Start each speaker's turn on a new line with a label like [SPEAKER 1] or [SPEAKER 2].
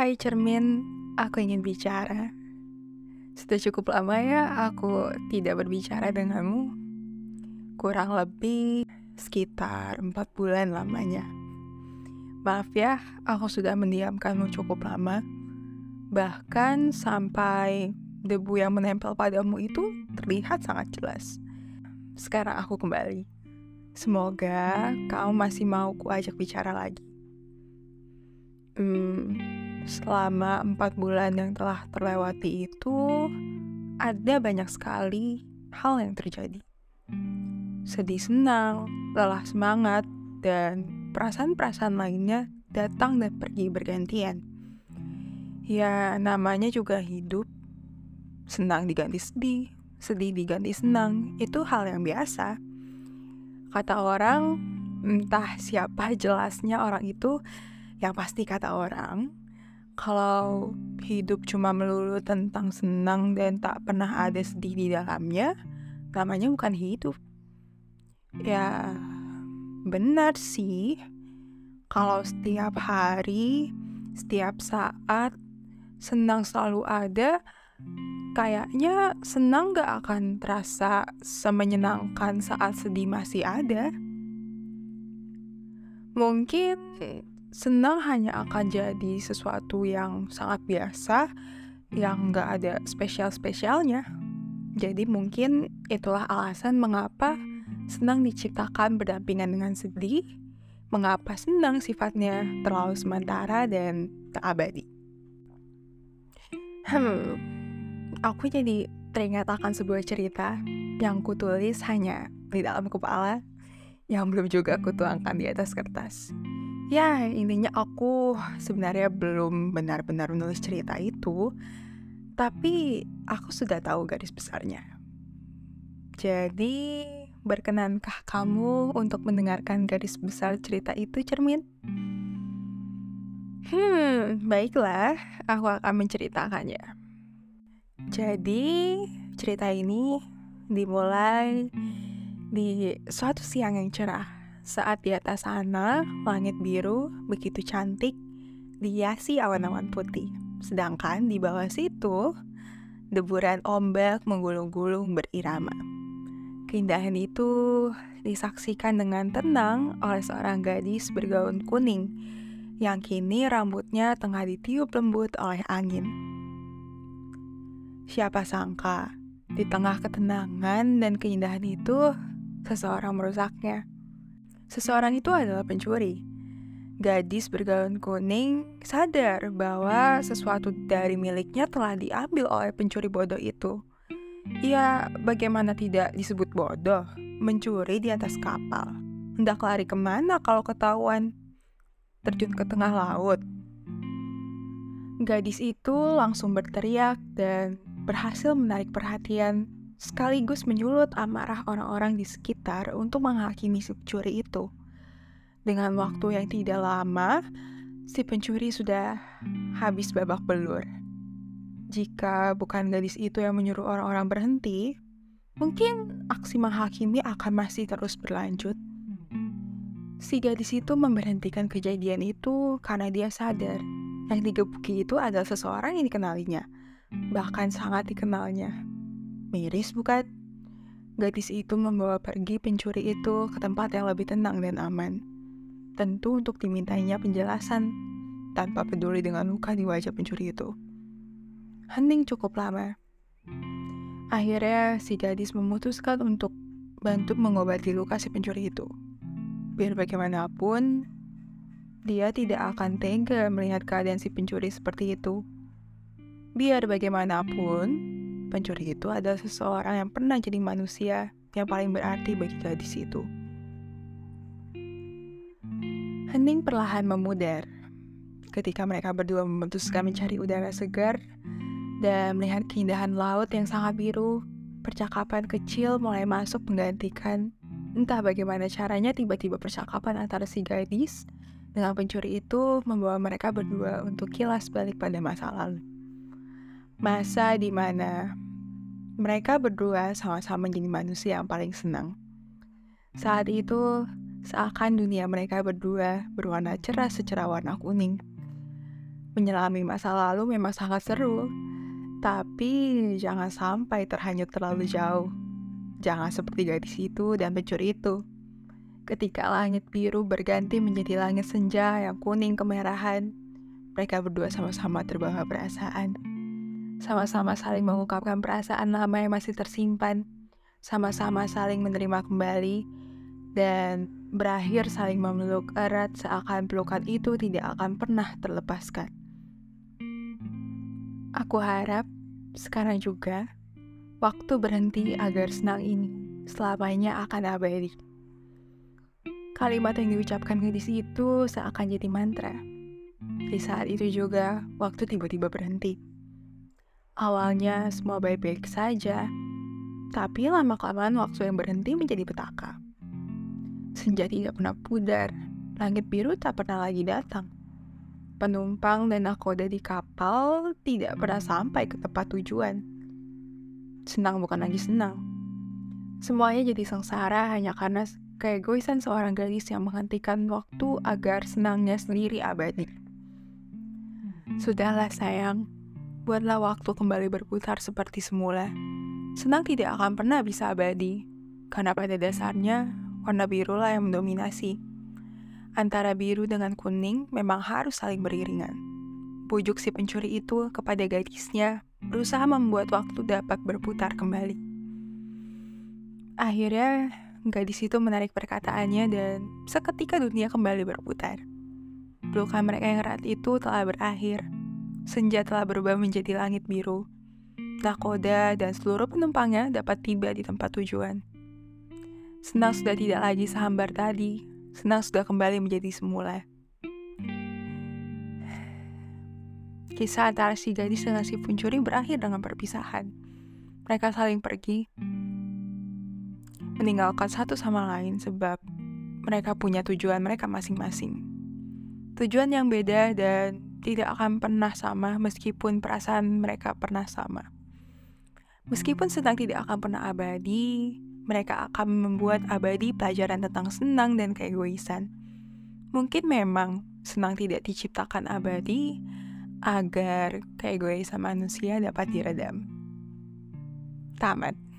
[SPEAKER 1] Hai cermin, aku ingin bicara. Sudah cukup lama ya aku tidak berbicara denganmu. Kurang lebih sekitar empat bulan lamanya. Maaf ya, aku sudah mendiamkanmu cukup lama. Bahkan sampai debu yang menempel padamu itu terlihat sangat jelas. Sekarang aku kembali. Semoga kau masih mau kuajak bicara lagi. Hmm, selama empat bulan yang telah terlewati itu, ada banyak sekali hal yang terjadi. Sedih senang, lelah semangat, dan perasaan-perasaan lainnya datang dan pergi bergantian. Ya, namanya juga hidup. Senang diganti sedih, sedih diganti senang, itu hal yang biasa. Kata orang, entah siapa jelasnya orang itu, yang pasti kata orang, kalau hidup cuma melulu tentang senang dan tak pernah ada sedih di dalamnya, namanya bukan hidup. Ya, benar sih. Kalau setiap hari, setiap saat, senang selalu ada, kayaknya senang gak akan terasa semenyenangkan saat sedih masih ada. Mungkin senang hanya akan jadi sesuatu yang sangat biasa, yang nggak ada spesial-spesialnya. Jadi mungkin itulah alasan mengapa senang diciptakan berdampingan dengan sedih, mengapa senang sifatnya terlalu sementara dan tak abadi. Hmm, aku jadi teringat akan sebuah cerita yang kutulis hanya di dalam kepala, yang belum juga kutuangkan di atas kertas. Ya, intinya aku sebenarnya belum benar-benar menulis cerita itu, tapi aku sudah tahu garis besarnya. Jadi, berkenankah kamu untuk mendengarkan garis besar cerita itu, Cermin? Hmm, baiklah, aku akan menceritakannya. Jadi, cerita ini dimulai di suatu siang yang cerah saat di atas sana, langit biru begitu cantik, dihiasi awan-awan putih. Sedangkan di bawah situ, deburan ombak menggulung-gulung berirama. Keindahan itu disaksikan dengan tenang oleh seorang gadis bergaun kuning yang kini rambutnya tengah ditiup lembut oleh angin. Siapa sangka, di tengah ketenangan dan keindahan itu, seseorang merusaknya. Seseorang itu adalah pencuri. Gadis bergaun kuning sadar bahwa sesuatu dari miliknya telah diambil oleh pencuri bodoh itu. Ya, bagaimana tidak disebut bodoh? Mencuri di atas kapal. Hendak lari ke mana kalau ketahuan? Terjun ke tengah laut. Gadis itu langsung berteriak dan berhasil menarik perhatian sekaligus menyulut amarah orang-orang di sekitar untuk menghakimi si pencuri itu. Dengan waktu yang tidak lama, si pencuri sudah habis babak belur. Jika bukan gadis itu yang menyuruh orang-orang berhenti, mungkin aksi menghakimi akan masih terus berlanjut. Si gadis itu memberhentikan kejadian itu karena dia sadar yang digebuki itu adalah seseorang yang dikenalinya, bahkan sangat dikenalnya. Miris bukan? Gadis itu membawa pergi pencuri itu ke tempat yang lebih tenang dan aman. Tentu untuk dimintainya penjelasan, tanpa peduli dengan luka di wajah pencuri itu. Hening cukup lama. Akhirnya si gadis memutuskan untuk bantu mengobati luka si pencuri itu. Biar bagaimanapun, dia tidak akan tega melihat keadaan si pencuri seperti itu. Biar bagaimanapun, Pencuri itu adalah seseorang yang pernah jadi manusia yang paling berarti bagi gadis itu. Hening perlahan memudar ketika mereka berdua memutuskan mencari udara segar dan melihat keindahan laut yang sangat biru. Percakapan kecil mulai masuk menggantikan entah bagaimana caranya tiba-tiba percakapan antara si gadis dengan pencuri itu membawa mereka berdua untuk kilas balik pada masa lalu masa di mana mereka berdua sama-sama menjadi manusia yang paling senang. Saat itu, seakan dunia mereka berdua berwarna cerah secerah warna kuning. Menyelami masa lalu memang sangat seru, tapi jangan sampai terhanyut terlalu jauh. Jangan seperti gadis itu dan pencuri itu. Ketika langit biru berganti menjadi langit senja yang kuning kemerahan, mereka berdua sama-sama terbawa perasaan. Sama-sama saling mengungkapkan perasaan lama yang masih tersimpan. Sama-sama saling menerima kembali dan berakhir saling memeluk erat seakan pelukan itu tidak akan pernah terlepaskan. Aku harap sekarang juga waktu berhenti agar senang ini selamanya akan abadi. Kalimat yang diucapkan gadis itu seakan jadi mantra. Di saat itu juga, waktu tiba-tiba berhenti. Awalnya semua baik-baik saja, tapi lama-kelamaan waktu yang berhenti menjadi petaka. Senja tidak pernah pudar, langit biru tak pernah lagi datang. Penumpang dan nakoda di kapal tidak pernah sampai ke tempat tujuan. Senang bukan lagi senang. Semuanya jadi sengsara hanya karena keegoisan seorang gadis yang menghentikan waktu agar senangnya sendiri abadi. Sudahlah sayang, buatlah waktu kembali berputar seperti semula. Senang tidak akan pernah bisa abadi, karena pada dasarnya warna biru lah yang mendominasi. Antara biru dengan kuning memang harus saling beriringan. Pujuk si pencuri itu kepada gadisnya berusaha membuat waktu dapat berputar kembali. Akhirnya, gadis itu menarik perkataannya dan seketika dunia kembali berputar. Pelukan mereka yang erat itu telah berakhir. Senja telah berubah menjadi langit biru. Nakoda dan seluruh penumpangnya dapat tiba di tempat tujuan. Senang sudah tidak lagi sehambar tadi. Senang sudah kembali menjadi semula. Kisah antara si gadis dengan si pencuri berakhir dengan perpisahan. Mereka saling pergi, meninggalkan satu sama lain sebab mereka punya tujuan mereka masing-masing. Tujuan yang beda dan tidak akan pernah sama meskipun perasaan mereka pernah sama. Meskipun sedang tidak akan pernah abadi, mereka akan membuat abadi pelajaran tentang senang dan keegoisan. Mungkin memang senang tidak diciptakan abadi agar keegoisan manusia dapat diredam. Tamat.